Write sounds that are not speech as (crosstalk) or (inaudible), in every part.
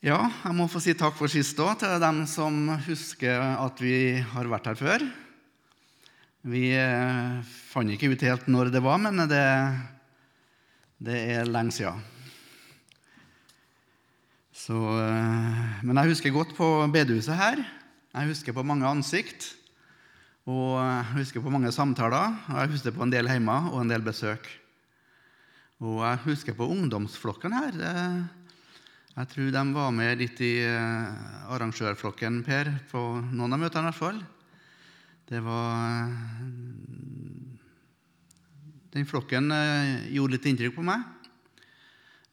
Ja, jeg må få si takk for sist òg, til dem som husker at vi har vært her før. Vi eh, fant ikke ut helt når det var, men det, det er lenge. Så, eh, men jeg husker godt på bedehuset her. Jeg husker på mange ansikt. Og jeg husker på mange samtaler. Og jeg husker på en del hjemme og en del besøk. Og jeg husker på ungdomsflokken her. Det, jeg tror de var med litt i eh, arrangørflokken, Per, på noen av møtene i hvert fall. Det var Den flokken eh, gjorde litt inntrykk på meg.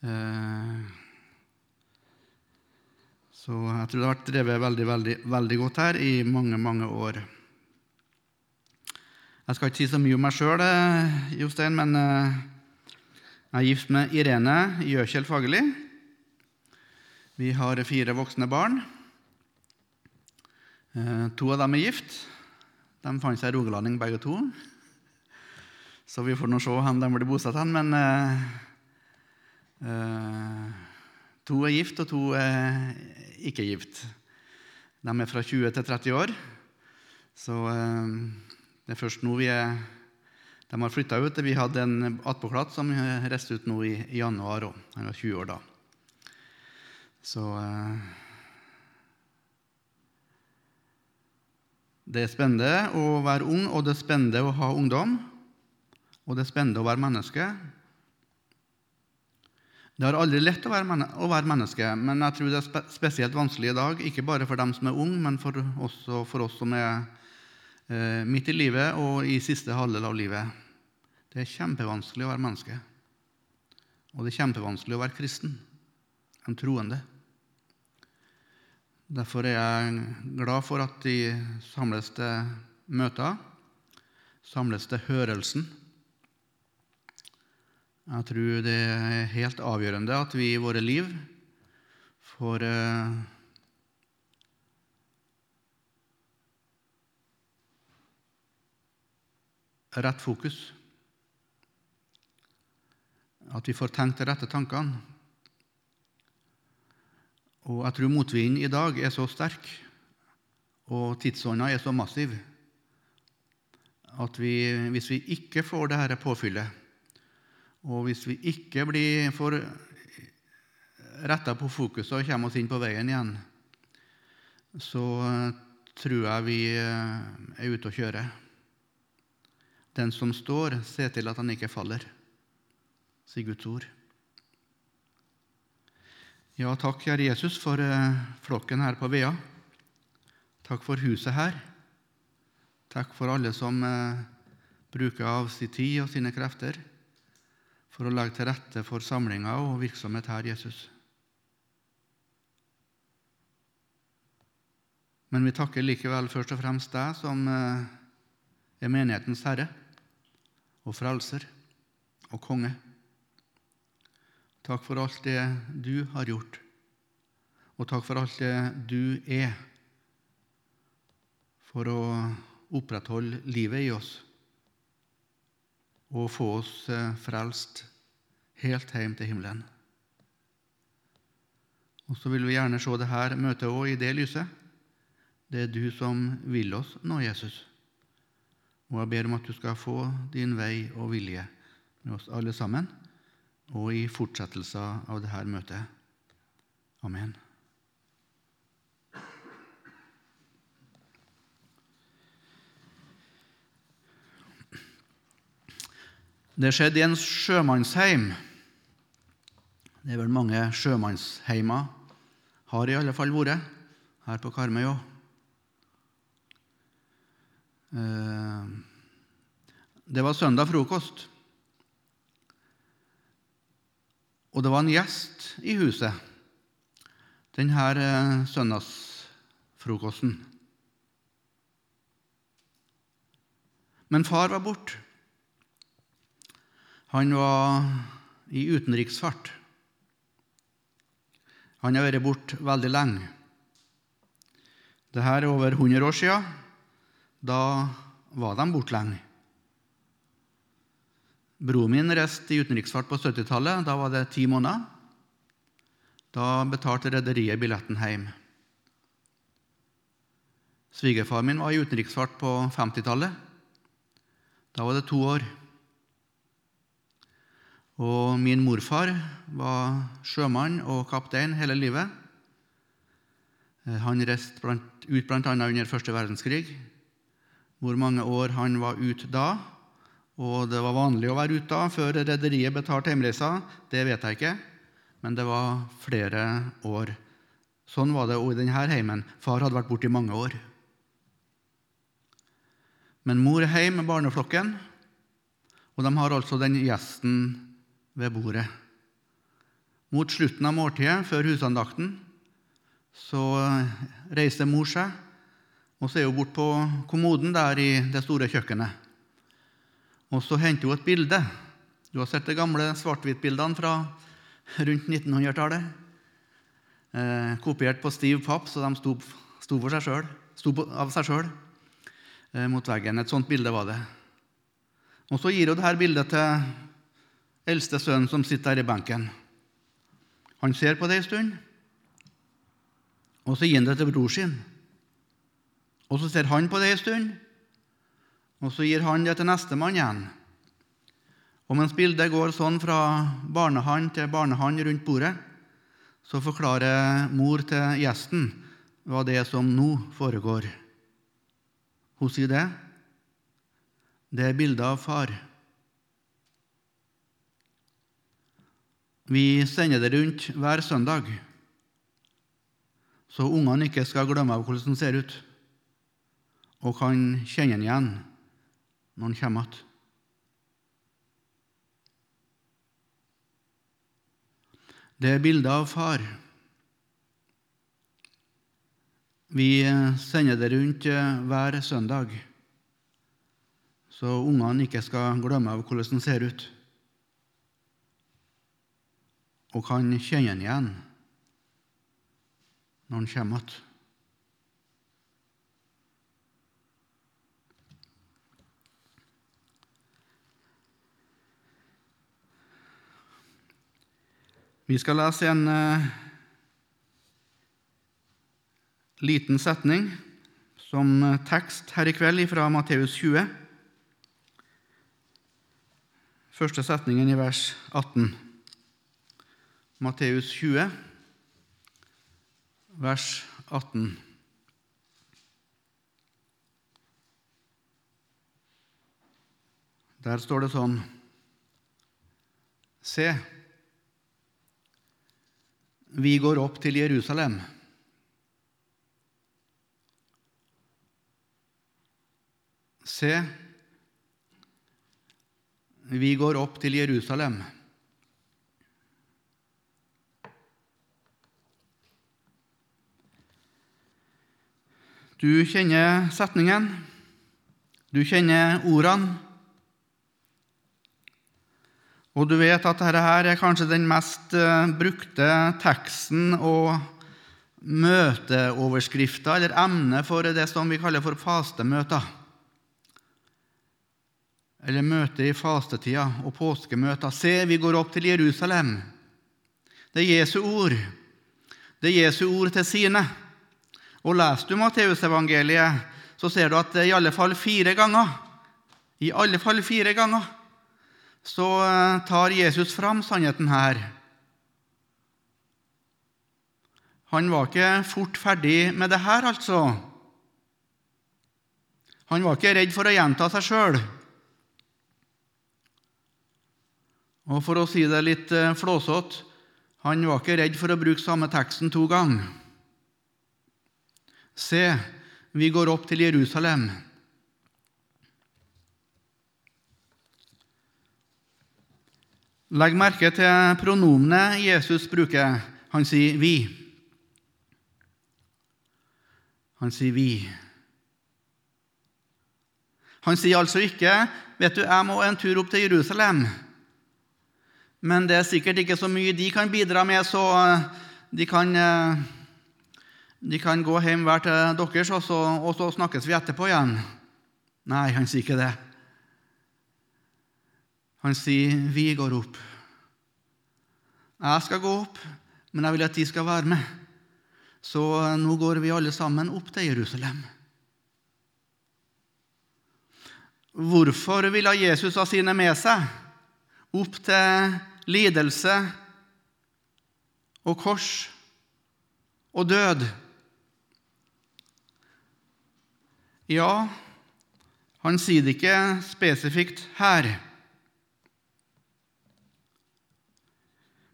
Eh, så jeg tror det har vært drevet veldig, veldig, veldig godt her i mange, mange år. Jeg skal ikke si så mye om meg sjøl, Jostein, men jeg er gift med Irene Gjøkjell Fagerli. Vi har fire voksne barn. Eh, to av dem er gift. De fant seg rogalanding, begge to. Så vi får nå se hvor de blir bosatt hen. Men eh, to er gift, og to er ikke gift. De er fra 20 til 30 år. Så uh, det er først nå vi er De har flytta ut. Vi hadde en attpåklatt som reiste ut nå i, i januar òg. Han var 20 år da. Så eh, Det er spennende å være ung, og det er spennende å ha ungdom. Og det er spennende å være menneske. Det har aldri lett å være, menneske, men jeg tror det er spesielt vanskelig i dag. Ikke bare for dem som er unge, men for også for oss som er eh, midt i livet og i siste halvdel av livet. Det er kjempevanskelig å være menneske. Og det er kjempevanskelig å være kristen, en troende. Derfor er jeg glad for at de samles til møter, samles til hørelsen. Jeg tror det er helt avgjørende at vi i våre liv får eh, rett fokus. At vi får tenkt de rette tankene. Og jeg tror motvinden i dag er så sterk, og tidsånda er så massiv, at vi, hvis vi ikke får dette påfyllet, og hvis vi ikke blir for retta på fokuset og kommer oss inn på veien igjen, så tror jeg vi er ute å kjøre. Den som står, ser til at han ikke faller, sier Guds ord. Ja, takk, kjære Jesus, for eh, flokken her på Vea. Takk for huset her. Takk for alle som eh, bruker av sin tid og sine krefter for å legge til rette for samlinger og virksomhet her, Jesus. Men vi takker likevel først og fremst deg som eh, er menighetens herre og frelser og konge. Takk for alt det du har gjort, og takk for alt det du er, for å opprettholde livet i oss og få oss eh, frelst helt hjem til himmelen. Og så vil vi gjerne se dette møtet òg i det lyset. Det er du som vil oss nå, Jesus. Og jeg ber om at du skal få din vei og vilje med oss alle sammen og i fortsettelsen av dette møtet. Amen. Det skjedde i en sjømannsheim. Det er vel mange sjømannsheimer har i alle fall vært her på Karmøy òg. Eh, det var søndag frokost. Og det var en gjest i huset denne eh, søndagsfrokosten. Men far var borte. Han var i utenriksfart. Han har vært borte veldig lenge. Dette er over 100 år siden. Da var de borte lenge. Broren min reiste i utenriksfart på 70-tallet. Da var det ti måneder. Da betalte rederiet billetten hjem. Svigerfaren min var i utenriksfart på 50-tallet. Da var det to år. Og min morfar var sjømann og kaptein hele livet. Eh, han reiste blant, ut bl.a. under første verdenskrig. Hvor mange år han var ute da, og det var vanlig å være ute før rederiet betalte hjemreisa, det vet jeg ikke, men det var flere år. Sånn var det òg i denne heimen. Far hadde vært borte i mange år. Men mor er hjemme med barneflokken, og de har altså den gjesten ved bordet. Mot slutten av måltidet, før husandakten, så reiser mor seg, og så er hun bort på kommoden der i det store kjøkkenet. Og så henter hun et bilde. Du har sett de gamle svart-hvitt-bildene fra rundt 1900-tallet. Eh, kopiert på stiv papp, så de sto, sto, seg selv, sto av seg sjøl. Eh, mot veggen. Et sånt bilde var det. Og Så gir hun dette bildet til eldste sønnen som sitter der i benken. Han ser på det en stund, og så gir han det til bror sin. Og Så ser han på det en stund, og så gir han det til nestemann igjen. Og mens bildet går sånn fra barnehånd til barnehånd rundt bordet, så forklarer mor til gjesten hva det er som nå foregår. Hun sier det. Det er bildet av far. Vi sender det rundt hver søndag, så ungene ikke skal glemme hvordan den ser ut, og kan kjenne den igjen når han kommer igjen. Det er bildet av far. Vi sender det rundt eh, hver søndag, så ungene ikke skal glemme av hvordan den ser ut, og kan kjenne den igjen når han kommer igjen. Vi skal lese en uh, liten setning som tekst her i kveld fra Matteus 20. Første setningen i vers 18. Matteus 20, vers 18. Der står det sånn Se, vi går opp til Jerusalem. Se, vi går opp til Jerusalem. Du kjenner setningen, du kjenner ordene, og du vet at dette her er kanskje den mest eh, brukte teksten og møteoverskrifta, eller emnet for det som vi kaller for fastemøter eller møte i fastetida og påskemøter. Se, vi går opp til Jerusalem. Det er Jesu ord. Det er Jesu ord til sine. Og Leser du Matteusevangeliet, så ser du at det er i alle fall fire ganger i alle fall fire ganger så eh, tar Jesus fram sannheten her. Han var ikke fort ferdig med det her, altså. Han var ikke redd for å gjenta seg sjøl. Og for å si det litt eh, flåsete han var ikke redd for å bruke samme teksten to ganger. Se, vi går opp til Jerusalem. Legg merke til pronomene Jesus bruker. Han sier 'vi'. Han sier 'vi'. Han sier altså ikke 'Vet du, jeg må en tur opp til Jerusalem'. Men det er sikkert ikke så mye de kan bidra med, så eh, de kan, eh, de kan gå hjem hver til deres, og så, og så snakkes vi etterpå igjen. Nei, han sier ikke det. Han sier, 'Vi går opp'. Jeg skal gå opp, men jeg vil at de skal være med. Så nå går vi alle sammen opp til Jerusalem. Hvorfor ville Jesus ha sine med seg opp til lidelse og kors og død? Ja, han sier det ikke spesifikt her.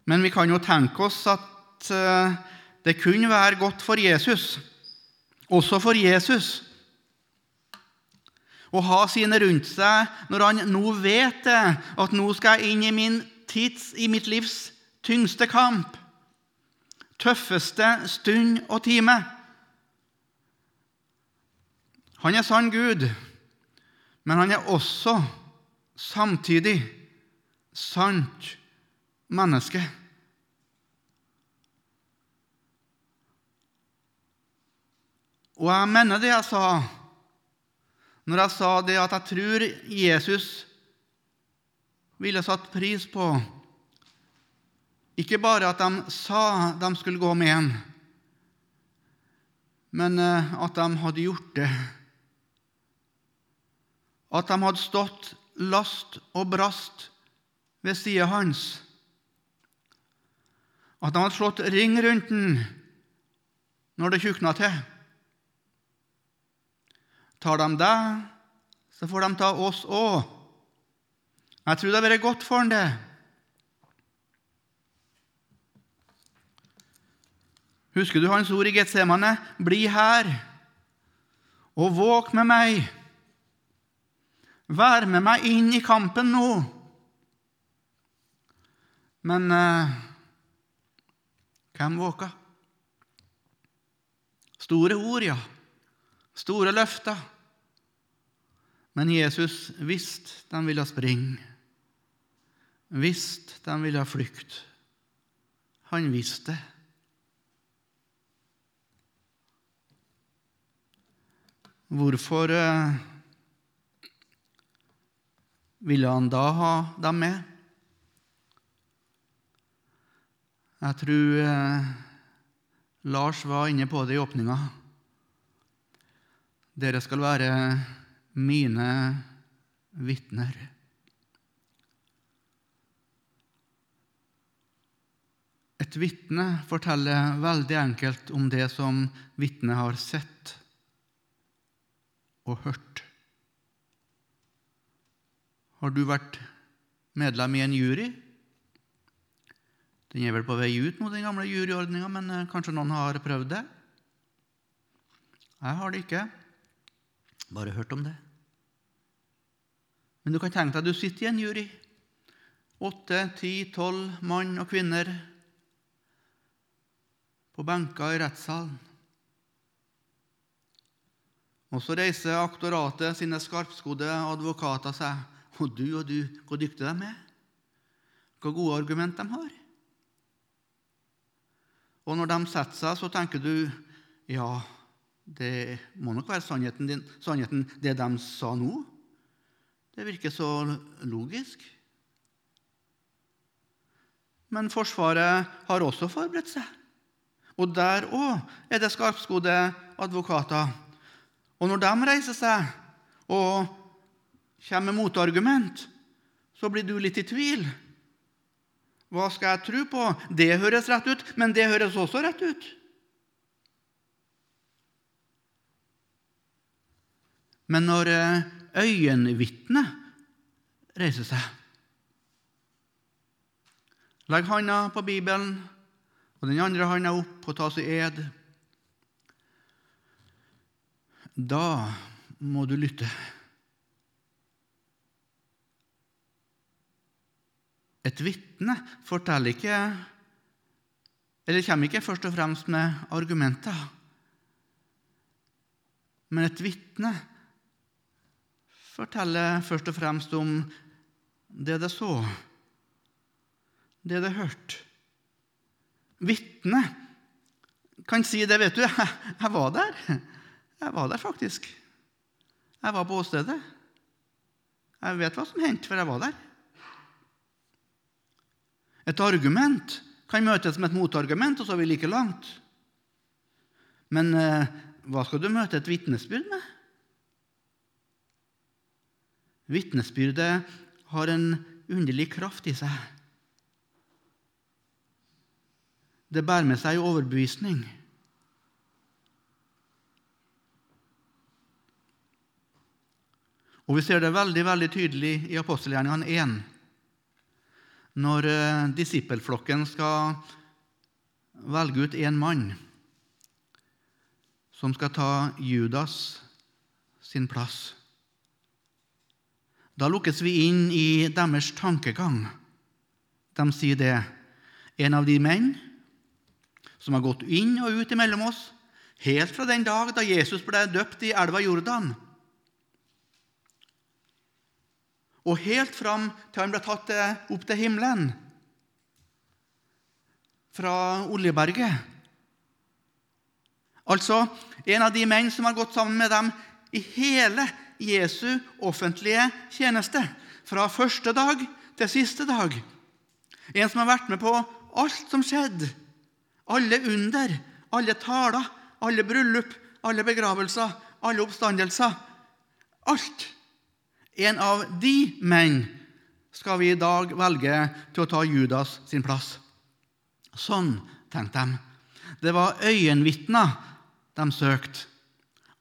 Men vi kan jo tenke oss at eh, det kunne være godt for Jesus, også for Jesus, å ha sine rundt seg når han nå vet det, at nå skal jeg inn i, min tids, i mitt livs tyngste kamp, tøffeste stund og time. Han er sann Gud, men han er også samtidig sant menneske. Og jeg mener det jeg sa når jeg sa det at jeg tror Jesus ville satt pris på ikke bare at de sa de skulle gå med ham, men eh, at de hadde gjort det. At de hadde stått last og brast ved sida hans. At de hadde slått ring rundt den når det tjukna til. Tar de deg, så får de ta oss òg. Jeg tror det har vært godt for han det. Husker du hans ord i Getsemane? Bli her og våk med meg. Vær med meg inn i kampen nå. Men eh, hvem våka? Store ord, ja. Store løfter. Men Jesus visste de ville springe, visste de ville flykte. Han visste det. Hvorfor eh, ville han da ha dem med? Jeg tror eh, Lars var inne på det i åpninga. Dere skal være mine vitner. Et vitne forteller veldig enkelt om det som vitnet har sett og hørt. Har du vært medlem i en jury? Den er vel på vei ut mot den gamle juryordninga, men eh, kanskje noen har prøvd det? Jeg har det ikke. Bare hørt om det. Men du kan tenke deg at du sitter i en jury. Åtte, ti, tolv mann og kvinner på benker i rettssalen. Og så reiser aktoratet sine skarpskodde advokater seg. Og du og du, hvor dyktige de er. Hvor gode argument de har. Og når de setter seg, så tenker du ja, det må nok være sannheten, din, sannheten, det de sa nå. Det virker så logisk. Men Forsvaret har også forberedt seg. Og der òg er det skarpskodde advokater. Og når de reiser seg og kommer med motargument, så blir du litt i tvil. Hva skal jeg tro på? Det høres rett ut, men det høres også rett ut. Men når eh, øyenvitnet reiser seg Legg handa på Bibelen og den andre handa opp og ta seg ed. Da må du lytte. Et vitne forteller ikke Eller kommer ikke først og fremst med argumenter. Men et vitne forteller først og fremst om det det så, det det hørte. Vitne kan si det, vet du. Jeg, (laughs) jeg var der. Jeg var der faktisk. Jeg var på åstedet. Jeg vet hva som hendte, for jeg var der. Et argument kan møtes med et motargument, og så er vi like langt. Men eh, hva skal du møte et vitnesbyrd med? Vitnesbyrdet har en underlig kraft i seg. Det bærer med seg overbevisning. Og Vi ser det veldig veldig tydelig i apostelgjerningene 1, når eh, disippelflokken skal velge ut én mann som skal ta Judas sin plass. Da lukkes vi inn i deres tankegang. De sier det. En av de menn som har gått inn og ut imellom oss helt fra den dag da Jesus ble døpt i elva Jordan, og helt fram til han ble tatt opp til himmelen fra Oljeberget. Altså en av de menn som har gått sammen med dem i hele Jesu offentlige tjeneste, fra første dag til siste dag. En som har vært med på alt som skjedde, alle under, alle taler, alle bryllup, alle begravelser, alle oppstandelser. Alt. En av de menn skal vi i dag velge til å ta Judas sin plass. Sånn tenkte de. Det var øyenvitner de søkte.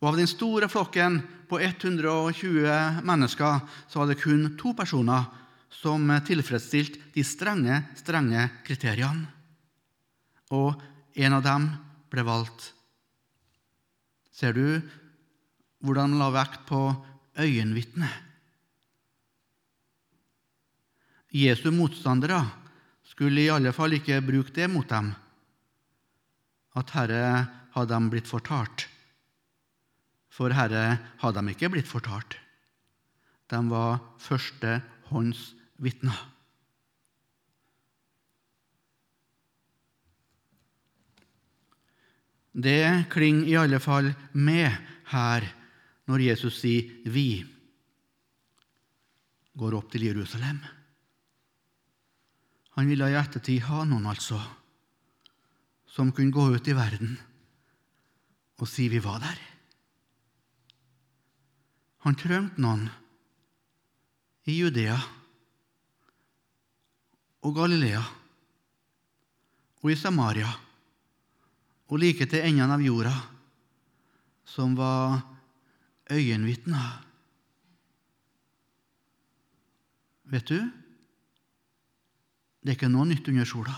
Og av den store flokken på 120 mennesker så var det kun to personer som tilfredsstilte de strenge, strenge kriteriene. Og en av dem ble valgt. Ser du hvordan de la vekt på øyenvitnet? Jesu motstandere skulle i alle fall ikke bruke det mot dem, at Herre hadde de blitt fortalt. For Herre hadde de ikke blitt fortalt. De var førstehåndsvitner. Det klinger i alle fall med her når Jesus sier 'vi' går opp til Jerusalem. Han ville i ettertid ha noen, altså, som kunne gå ut i verden og si 'vi var der'. Han trengte noen i Judea og Galilea og i Samaria og like til endene av jorda, som var øyenvitner. Vet du, det er ikke noe nytt under sola.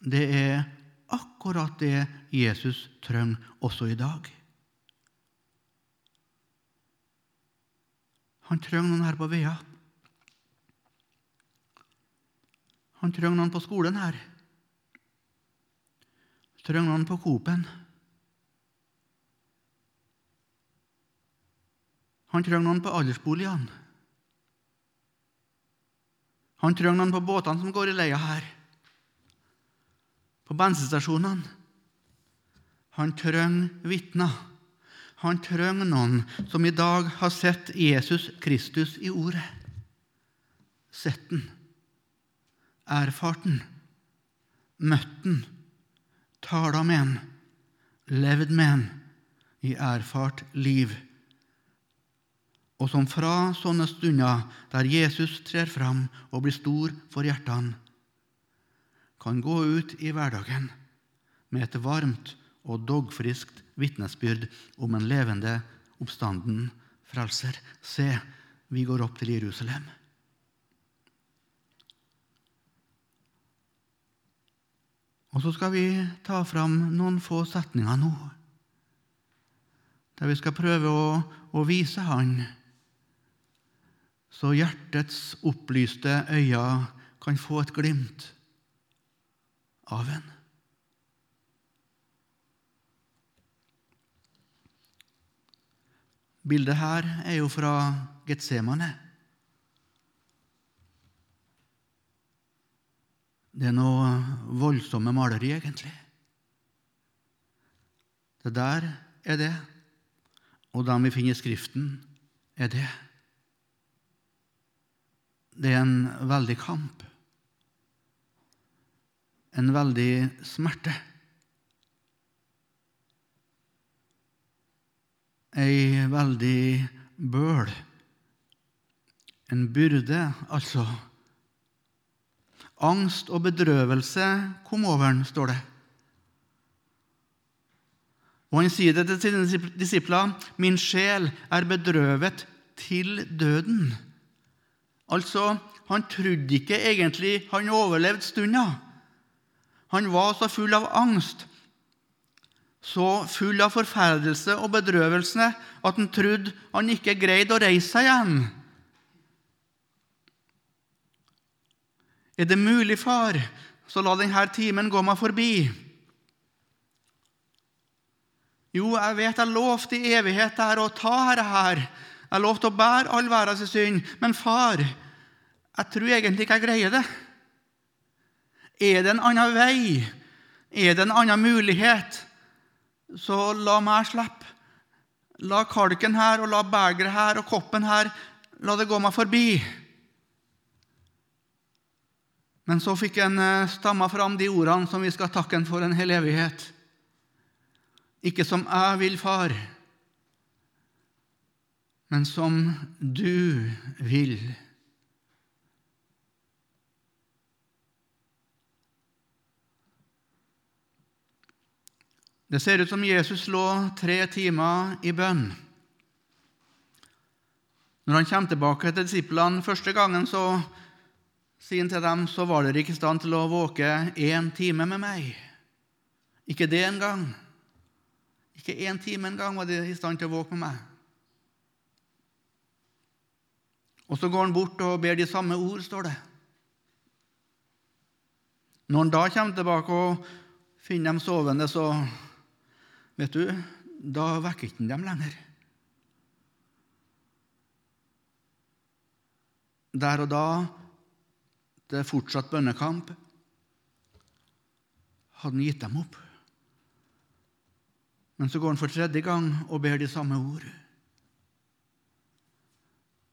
Det er akkurat det Jesus trenger også i dag. Han trenger noen her på Vea. Han trenger noen på skolen her. Han trenger noen på Coop-en. Han trenger noen på aldersboligene. Han trenger noen på båtene som går i leia her, på bensinstasjonene. Han trenger vitner. Han trenger noen som i dag har sett Jesus Kristus i ordet. Sett den, erfart den, møtt den, tala med den, levd med den i erfart liv. Og som fra sånne stunder der Jesus trer fram og blir stor for hjertene, kan gå ut i hverdagen med et varmt og dogfriskt vitnesbyrd om en levende, oppstanden frelser. Se, vi går opp til Jerusalem. Og så skal vi ta fram noen få setninger nå, der vi skal prøve å, å vise Han, så hjertets opplyste øyne kan få et glimt av en. Bildet her er jo fra Getsemane. Det er noe voldsomme maleri, egentlig. Det der er det, og dem vi finner i Skriften, er det. Det er en veldig kamp en veldig smerte. Ei veldig bøl. En byrde, altså. Angst og bedrøvelse kom over ham, står det. Og han sier det til sine disipler.: Min sjel er bedrøvet til døden. Altså, han trodde ikke egentlig han overlevde stunda. Han var så full av angst, så full av forferdelse og bedrøvelse at han trodde han ikke greide å reise seg igjen. Er det mulig, far, så la denne timen gå meg forbi. Jo, jeg vet jeg lovte i evighet der å ta dette her. Jeg lovte å bære all verdens synd. Men far, jeg tror egentlig ikke jeg greier det. Er det en annen vei? Er det en annen mulighet? Så la meg slippe. La kalken her og la begeret her og koppen her la det gå meg forbi. Men så fikk en eh, stamma fram de ordene som vi skal takke for en hel evighet. Ikke som jeg vil, far, men som du vil. Det ser ut som Jesus lå tre timer i bønn. Når han kommer tilbake til disiplene første gangen, så sier han til dem, så var dere ikke i stand til å våke én time med meg. Ikke det engang. Ikke én time engang var de i stand til å våke med meg. Og så går han bort og ber de samme ord, står det. Når han da kommer tilbake og finner dem sovende, så vet du, da vekker ikke han dem lenger. Der og da det er fortsatt bønnekamp, hadde han gitt dem opp. Men så går han for tredje gang og ber de samme ord.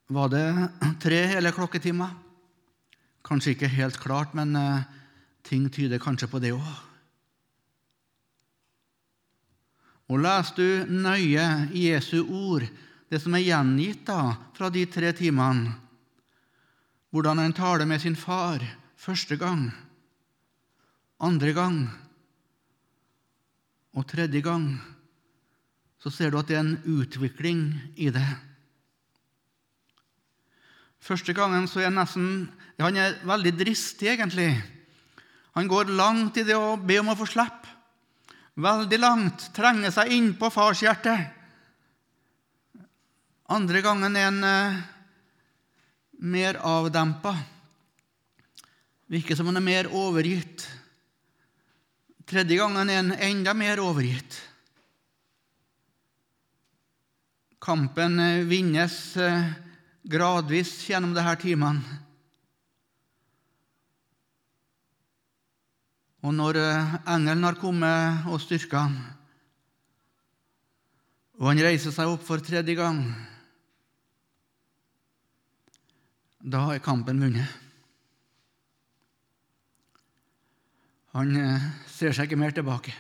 Var det tre hele klokketimer? Kanskje ikke helt klart, men uh, ting tyder kanskje på det òg. Og leser du nøye Jesu ord, det som er gjengitt da fra de tre timene, hvordan han taler med sin far første gang, andre gang og tredje gang, så ser du at det er en utvikling i det. Første gangen så er han nesten Han er veldig dristig, egentlig. Han går langt i det å be om å få slippe. Veldig langt. Trenger seg innpå farshjertet. Andre gangen er han eh, mer avdempa. Virker som han er mer overgitt. Tredje gangen er han enda mer overgitt. Kampen vinnes eh, gradvis gjennom disse timene. Og når eh, engelen har kommet og styrka ham, og han reiser seg opp for tredje gang Da er kampen vunnet. Han eh, ser seg ikke mer tilbake.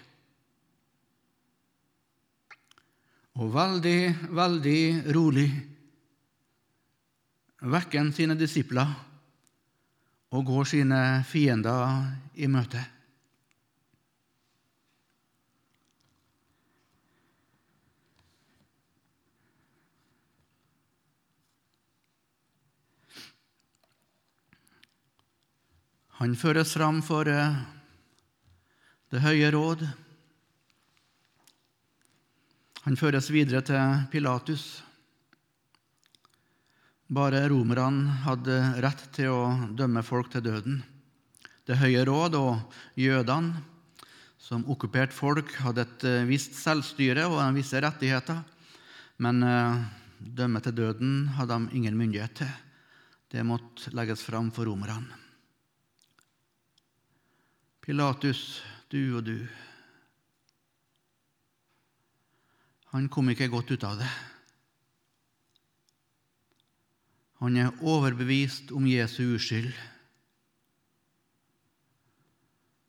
Og veldig, veldig rolig vekker sine disipler og går sine fiender i møte. Han føres fram for eh, Det høye råd. Han føres videre til Pilatus. Bare romerne hadde rett til å dømme folk til døden. Det høye råd og jødene, som okkupert folk, hadde et eh, visst selvstyre og visse rettigheter, men eh, dømme til døden hadde de ingen myndighet til. Det måtte legges fram for romerne. Pilatus, du og du. Han kom ikke godt ut av det. Han er overbevist om Jesu uskyld.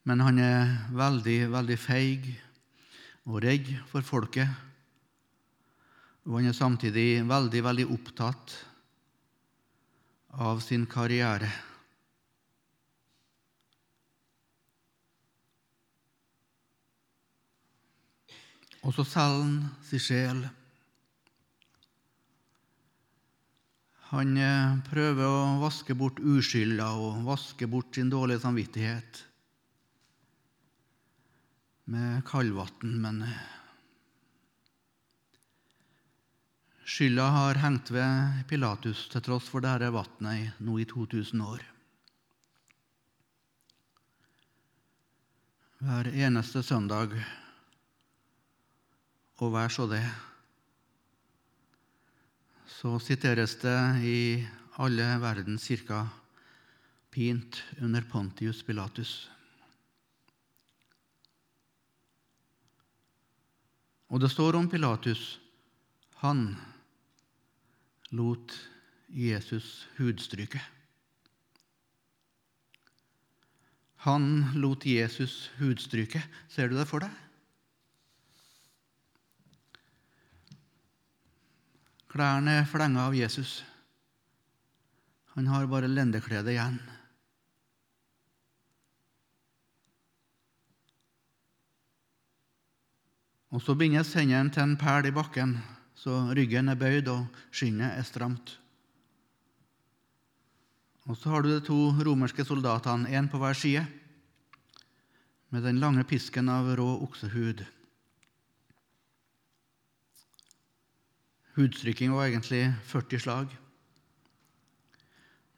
Men han er veldig, veldig feig og redd for folket. Og han er samtidig veldig, veldig opptatt av sin karriere. Og så selger han sin sjel. Han eh, prøver å vaske bort uskylda og vaske bort sin dårlige samvittighet med kaldvann, men eh, skylda har hengt ved Pilatus til tross for dette vannet nå i 2000 år. Hver eneste søndag og vær så det. Så siteres det i alle verdens kirker pint under Pontius Pilatus. Og det står om Pilatus han lot Jesus hudstryke. Han lot Jesus hudstryke. Ser du det for deg? Klærne er flenga av Jesus. Han har bare lendeklede igjen. Og Så bindes hendene til en pæl i bakken, så ryggen er bøyd og skinnet er stramt. Og Så har du de to romerske soldatene, én på hver side, med den lange pisken av rå oksehud. Hudstrykking var egentlig 40 slag.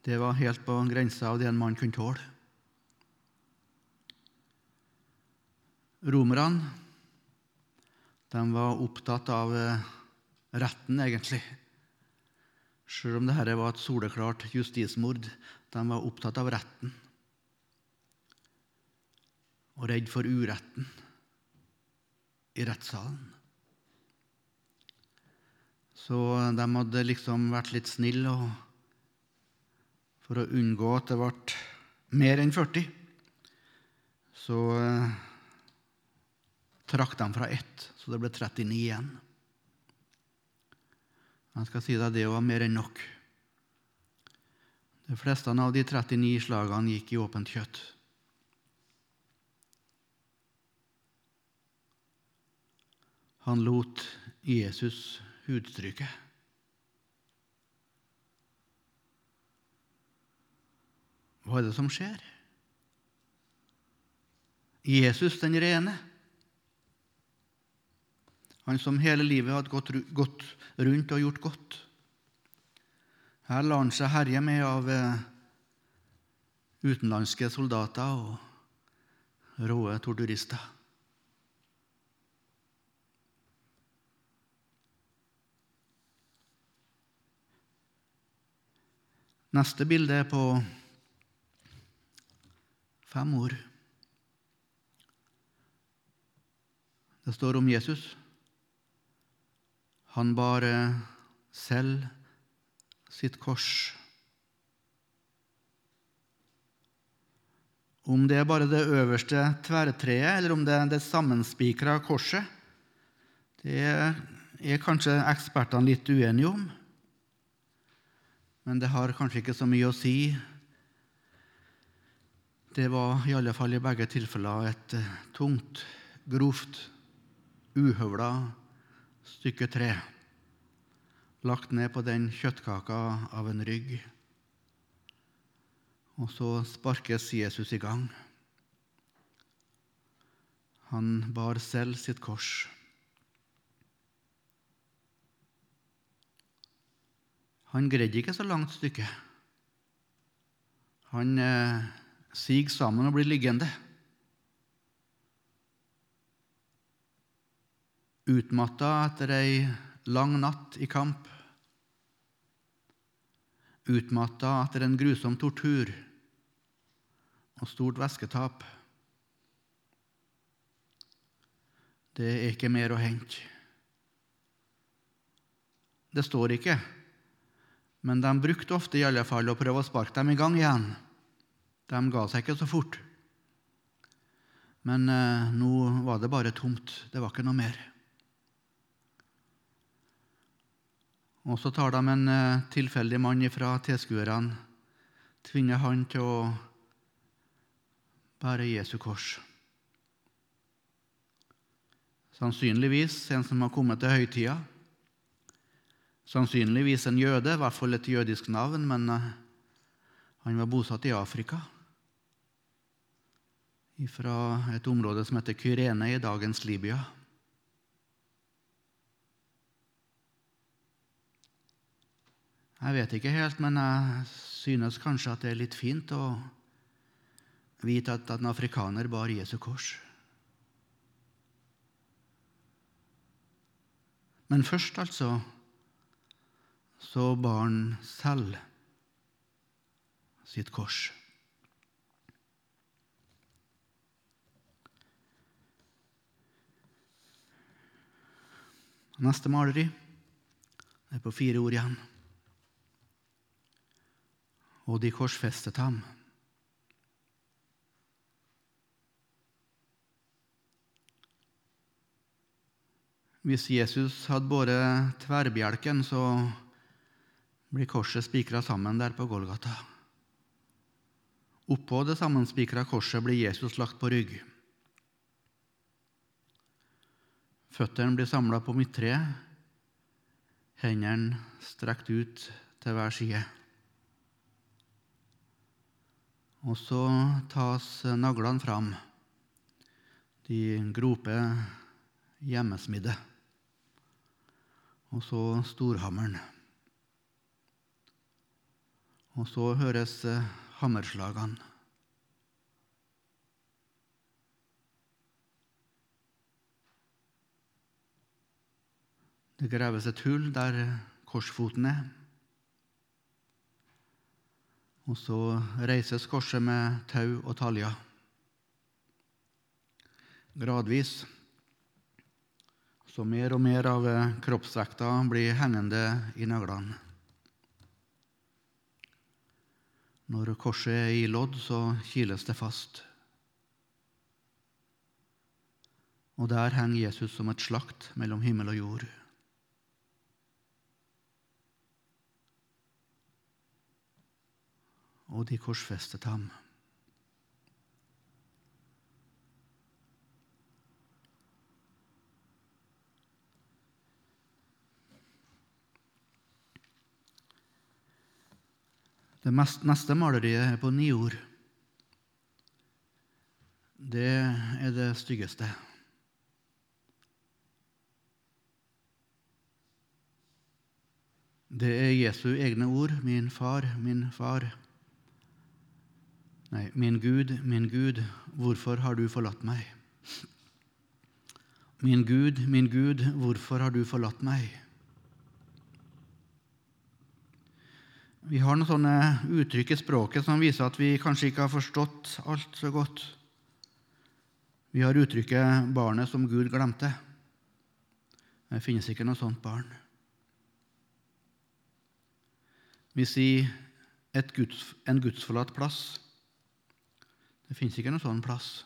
Det var helt på grensa av det en mann kunne tåle. Romerne de var opptatt av eh, retten, egentlig. Selv om dette var et soleklart justismord. De var opptatt av retten og redd for uretten i rettssalen. Så de hadde liksom vært litt snille for å unngå at det ble mer enn 40. Så eh, trakk de fra ett, så det ble 39 igjen. Jeg skal si deg det var mer enn nok. De fleste av de 39 slagene gikk i åpent kjøtt. Han lot Jesus hudstryket. Hva er det som skjer? Jesus den rene, han som hele livet hadde gått, rundt og gjort godt. Her lar han seg herje med av eh, utenlandske soldater og råe torturister. Neste bilde er på fem ord. Det står om Jesus. Han bar selv sitt kors. Om det er bare det øverste tverrtreet, eller om det er det sammenspikra korset, det er kanskje ekspertene litt uenige om men det har kanskje ikke så mye å si. Det var i alle fall i begge tilfeller et eh, tungt, grovt, uhøvla stykke tre lagt ned på den kjøttkaka av en rygg. Og så sparkes Jesus i gang. Han bar selv sitt kors. Han greide ikke så langt stykke. Han eh, siger sammen og blir liggende. Utmatta etter ei lang natt i kamp. Utmatta etter en grusom tortur og stort væsketap. Det er ikke mer å hente. Det står ikke men de brukte ofte i alle fall å prøve å sparke dem i gang igjen. De ga seg ikke så fort. Men eh, nå var det bare tomt. Det var ikke noe mer. Og så tar de en eh, tilfeldig mann fra tilskuerne, tvinger han til å bære Jesu kors. Sannsynligvis en som har kommet til høytida. Sannsynligvis en jøde, i hvert fall et jødisk navn, men eh, han var bosatt i Afrika. Fra et område som heter Kyrene i dagens Libya. Jeg vet ikke helt, men jeg synes kanskje at det er litt fint å vite at en afrikaner bar Jesu kors. Men først, altså, så bar han selv sitt kors. Neste maleri er på fire ord igjen og de korsfestet ham. Hvis Jesus hadde båret tverrbjelken, så blir korset spikra sammen der på Golgata. Oppå det sammenspikra korset blir Jesus lagt på rygg. Føttene blir samla på midttreet, hendene strekt ut til hver side. Og så tas naglene fram, de grope hjemmesmidde. Og så storhammeren. Og så høres hammerslagene. Det graves et hull der korsfoten er. Og så reises korset med tau og taljer. Gradvis. Så mer og mer av kroppsvekta blir hengende i naglene. Når korset er i lodd, så kiles det fast. Og der henger Jesus som et slakt mellom himmel og jord. og de korsfestet ham. Det neste maleriet er på ni ord. Det er det styggeste. Det er Jesu egne ord. Min far, min far. Nei, min Gud, min Gud, hvorfor har du forlatt meg? Min Gud, min Gud, hvorfor har du forlatt meg? Vi har noen sånne uttrykk i språket som viser at vi kanskje ikke har forstått alt så godt. Vi har uttrykket 'barnet som Gud glemte'. Det finnes ikke noe sånt barn. Vi sier Guds, en gudsforlatt plass. Det finnes ikke noen sånn plass.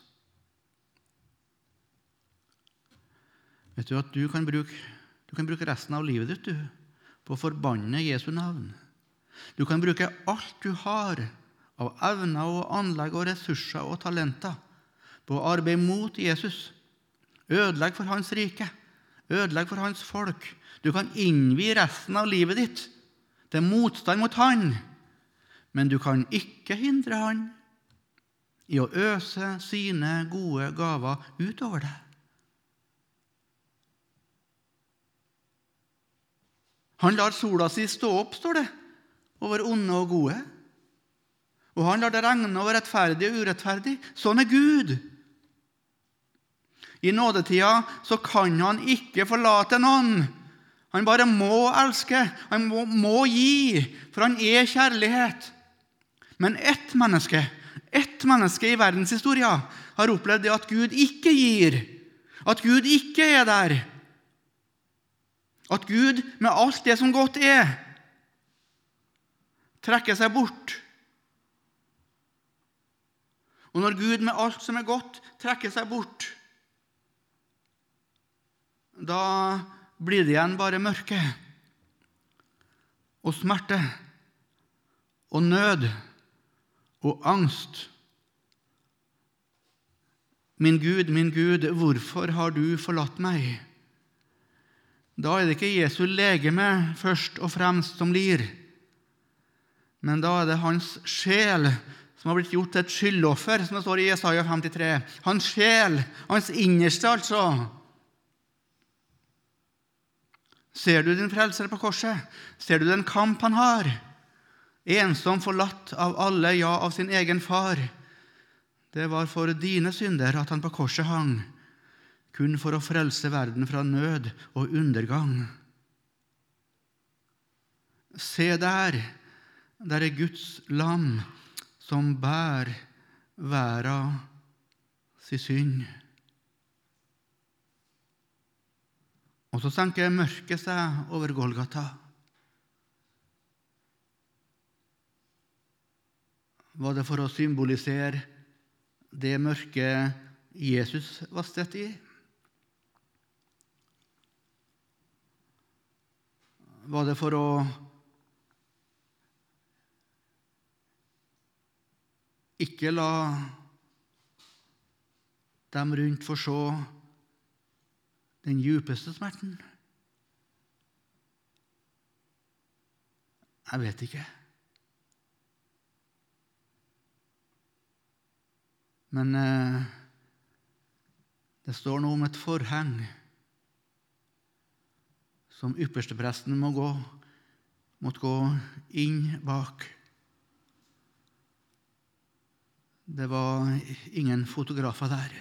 Vet du at du kan, bruke, du kan bruke resten av livet ditt du, på å forbanne Jesu navn. Du kan bruke alt du har av evner og anlegg og ressurser og talenter på å arbeide mot Jesus. Ødelegg for hans rike, Ødelegg for hans folk. Du kan innvie resten av livet ditt til motstand mot han, men du kan ikke hindre han i å øse sine gode gaver utover deg. Han lar sola si stå opp, står det, over onde og gode. Og han lar det regne over rettferdig og urettferdig. Sånn er Gud. I nådetida så kan han ikke forlate noen. Han bare må elske. Han må, må gi, for han er kjærlighet. Men ett menneske ett menneske i verdenshistoria har opplevd det at Gud ikke gir, at Gud ikke er der. At Gud, med alt det som godt er, trekker seg bort. Og når Gud med alt som er godt, trekker seg bort, da blir det igjen bare mørke og smerte og nød og angst. Min Gud, min Gud, hvorfor har du forlatt meg? Da er det ikke Jesu legeme først og fremst som lir, men da er det hans sjel som har blitt gjort til et skyldoffer, som det står i Jesaja 53. Hans sjel, hans innerste, altså. Ser du din frelser på korset? Ser du den kamp han har? Ensom forlatt av alle, ja, av sin egen far. Det var for dine synder at han på korset hang kun for å frelse verden fra nød og undergang. Se der, der er Guds lam som bær verda si synd. Og så senker mørket seg over Golgata. Var det for å symbolisere det mørket Jesus var støtt i? Var det for å ikke la dem rundt få se den djupeste smerten? Jeg vet ikke. Men eh, det står noe om et forheng som ypperstepresten må gå, måtte gå inn bak. Det var ingen fotografer der.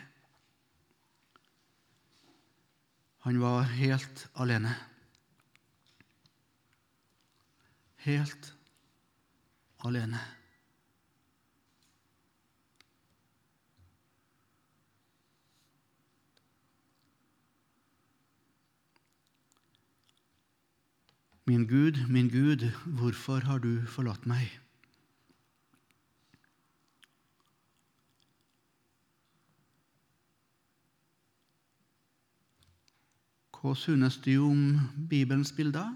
Han var helt alene. Helt alene. Min Gud, min Gud, hvorfor har du forlatt meg? Hva synes du om Bibelens bilder?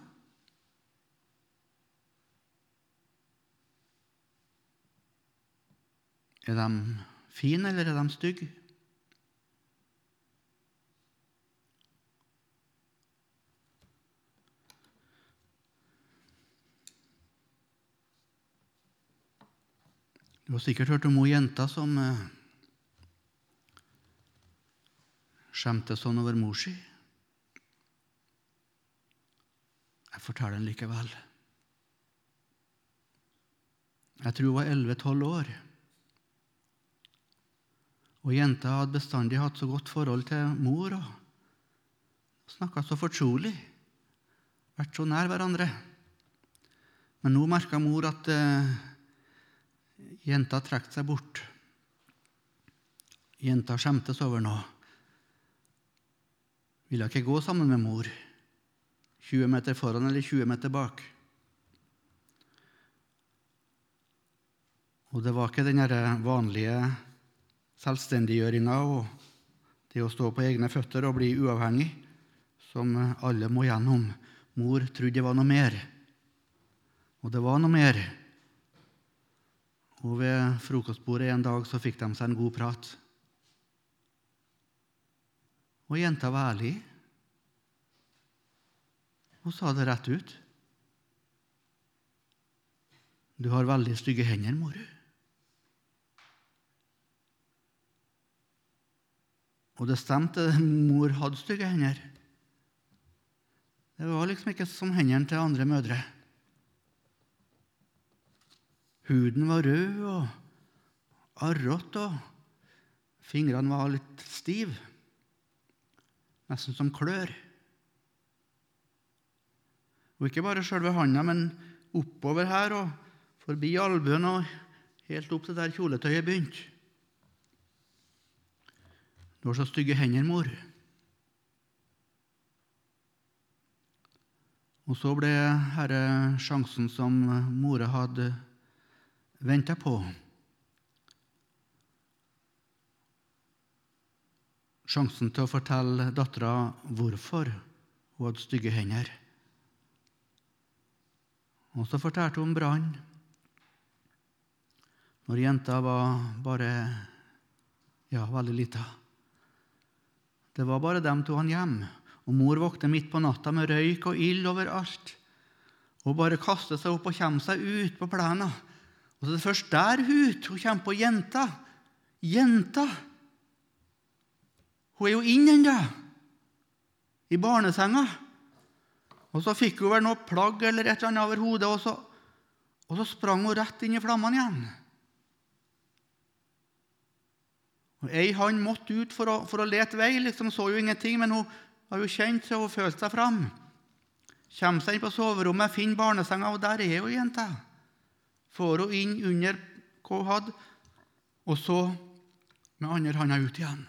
Er de fine, eller er de stygge? Du har sikkert hørt om hun jenta som eh, skjemte sånn over mor si. Jeg forteller den likevel. Jeg tror hun var 11-12 år. Og jenta hadde bestandig hatt så godt forhold til mor og snakka så fortrolig, vært så nær hverandre. Men nå merka mor at eh, Jenta trakk seg bort. Jenta skjemtes over noe. Ville ikke gå sammen med mor, 20 meter foran eller 20 meter bak. Og det var ikke den vanlige selvstendiggjøringa og det å stå på egne føtter og bli uavhengig som alle må gjennom. Mor trodde det var noe mer. Og det var noe mer. Og ved frokostbordet en dag så fikk de seg en god prat. Og jenta var ærlig. Hun sa det rett ut. Du har veldig stygge hender, mor. Og det stemte, mor hadde stygge hender. Det var liksom ikke som hendene til andre mødre. Huden var rød og arrete, og fingrene var litt stive, nesten som klør. Og ikke bare sjølve handa, men oppover her og forbi albuen og helt opp til der kjoletøyet begynte. Du har så stygge hender, mor. Og så ble herre sjansen som mora hadde venta på. sjansen til å fortelle dattera hvorfor hun hadde stygge hender. Og så fortalte hun om brann. Når jenta var bare ja, veldig lita. Det var bare dem to han hjem, og mor våkner midt på natta med røyk og ild overalt. Hun bare kaster seg opp og kommer seg ut på plenen. Og så er det først der ut hun kommer på jenta. Jenta! Hun er jo inne ennå, i barnesenga. Og så fikk hun vel noe plagg eller et eller annet over hodet, og så, og så sprang hun rett inn i flammene igjen. Og Ei hann måtte ut for å, for å lete vei, liksom så jo ingenting, men hun har jo kjent så hun følte seg fram. Kommer seg inn på soverommet, finner barnesenga, og der er jo jenta. Får hun inn under hva hun hadde, og så med andre handa ut igjen.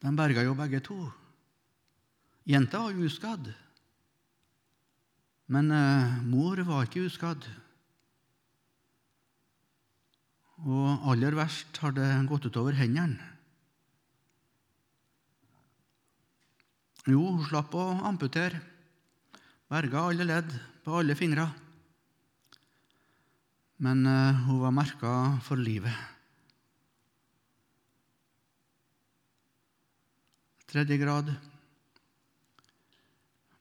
De berga jo begge to. Jenta var uskadd. Men eh, mor var ikke uskadd. Og aller verst har det gått utover hendene. Jo, hun slapp å amputere. Berga alle ledd på alle fingre. Men eh, hun var merka for livet. Tredje grad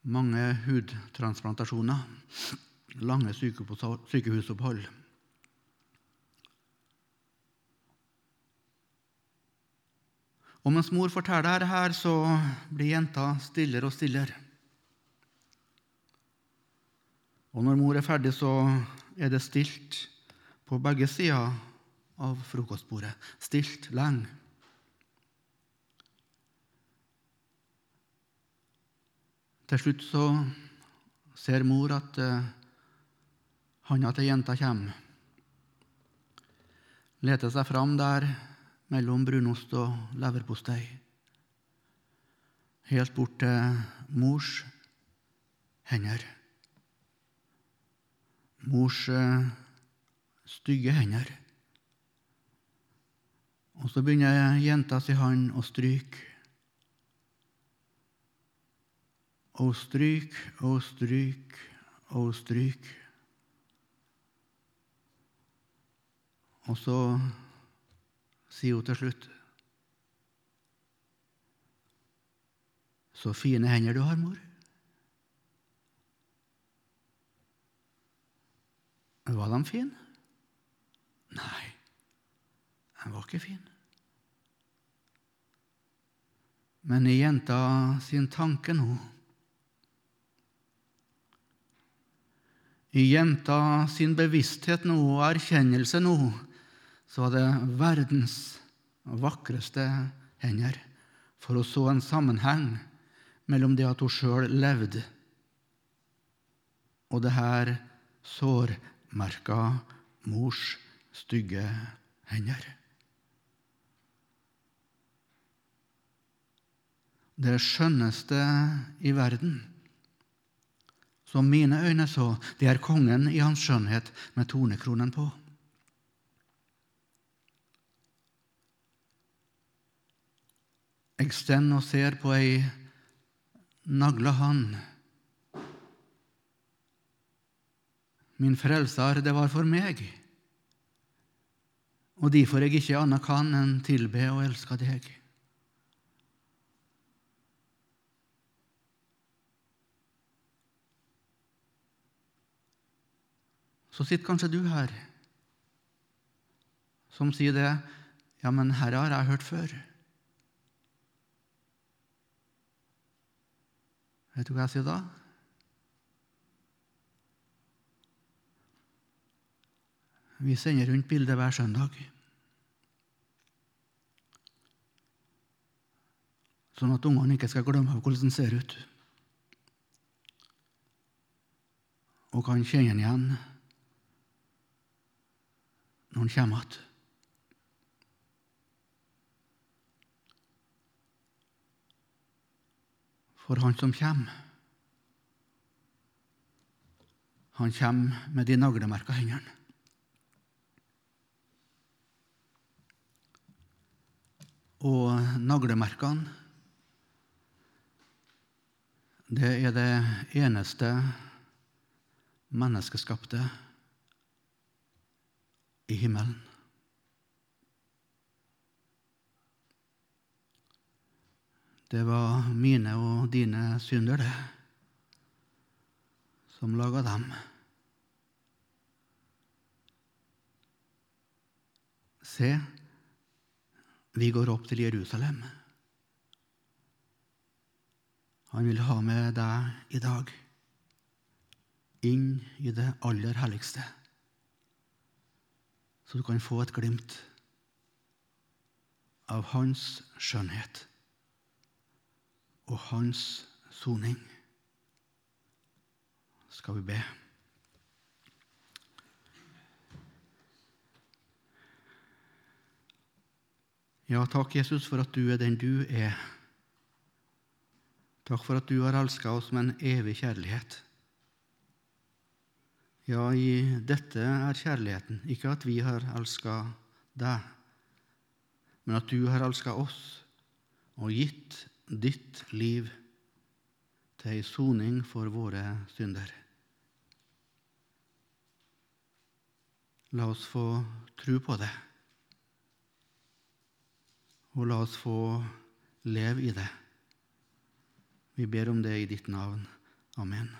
mange hudtransplantasjoner, lange sykehusopphold. Og mens mor forteller dette, så blir jenta stillere og stillere. Og når mor er ferdig, så er det stilt på begge sider av frokostbordet. Stilt lenge. Til slutt så ser mor at uh, handa til jenta kommer. Leter seg fram der mellom brunost og leverpostei. Helt bort til mors hender. Mors uh, stygge hender. Og så begynner jenta si hånd å stryke. Og stryk og stryk og stryk. Og så sier hun til slutt Så fine hender du har, mor. Var de fine? Nei, de var ikke fine. Men i jenta sin tanke nå I jenta sin bevissthet nå og erkjennelse nå så var det verdens vakreste hender. For hun så en sammenheng mellom det at hun sjøl levde, og det her sårmerka mors stygge hender. Det skjønneste i verden, som mine øyne så, det er kongen i hans skjønnhet med tornekronen på. Jeg stender og ser på ei nagla hand. Min frelser, det var for meg, og derfor jeg ikke annet kan enn tilbe og elske deg. Så sitter kanskje du her som sier det. Ja, men herre har jeg hørt før. Vet du hva jeg sier da? Vi sender rundt bildet hver søndag. Sånn at ungene ikke skal glemme hvordan den ser ut. Og kan kjenne den igjen når han kommer igjen. For han som kommer, han kommer med de naglemerka hendene. og naglemerkene, det er det eneste menneskeskapte i himmelen. Det var mine og dine synder, det, som laga dem. Se, vi går opp til Jerusalem. Han vil ha med deg i dag inn i det aller helligste, så du kan få et glimt av hans skjønnhet og hans soning. Skal vi be? Ja, takk, Jesus, for at du er den du er. Takk for at du har elska oss med en evig kjærlighet. Ja, i dette er kjærligheten, ikke at vi har elska deg, men at du har elska oss og gitt ditt liv til ei soning for våre synder. La oss få tro på det, og la oss få leve i det. Vi ber om det i ditt navn. Amen.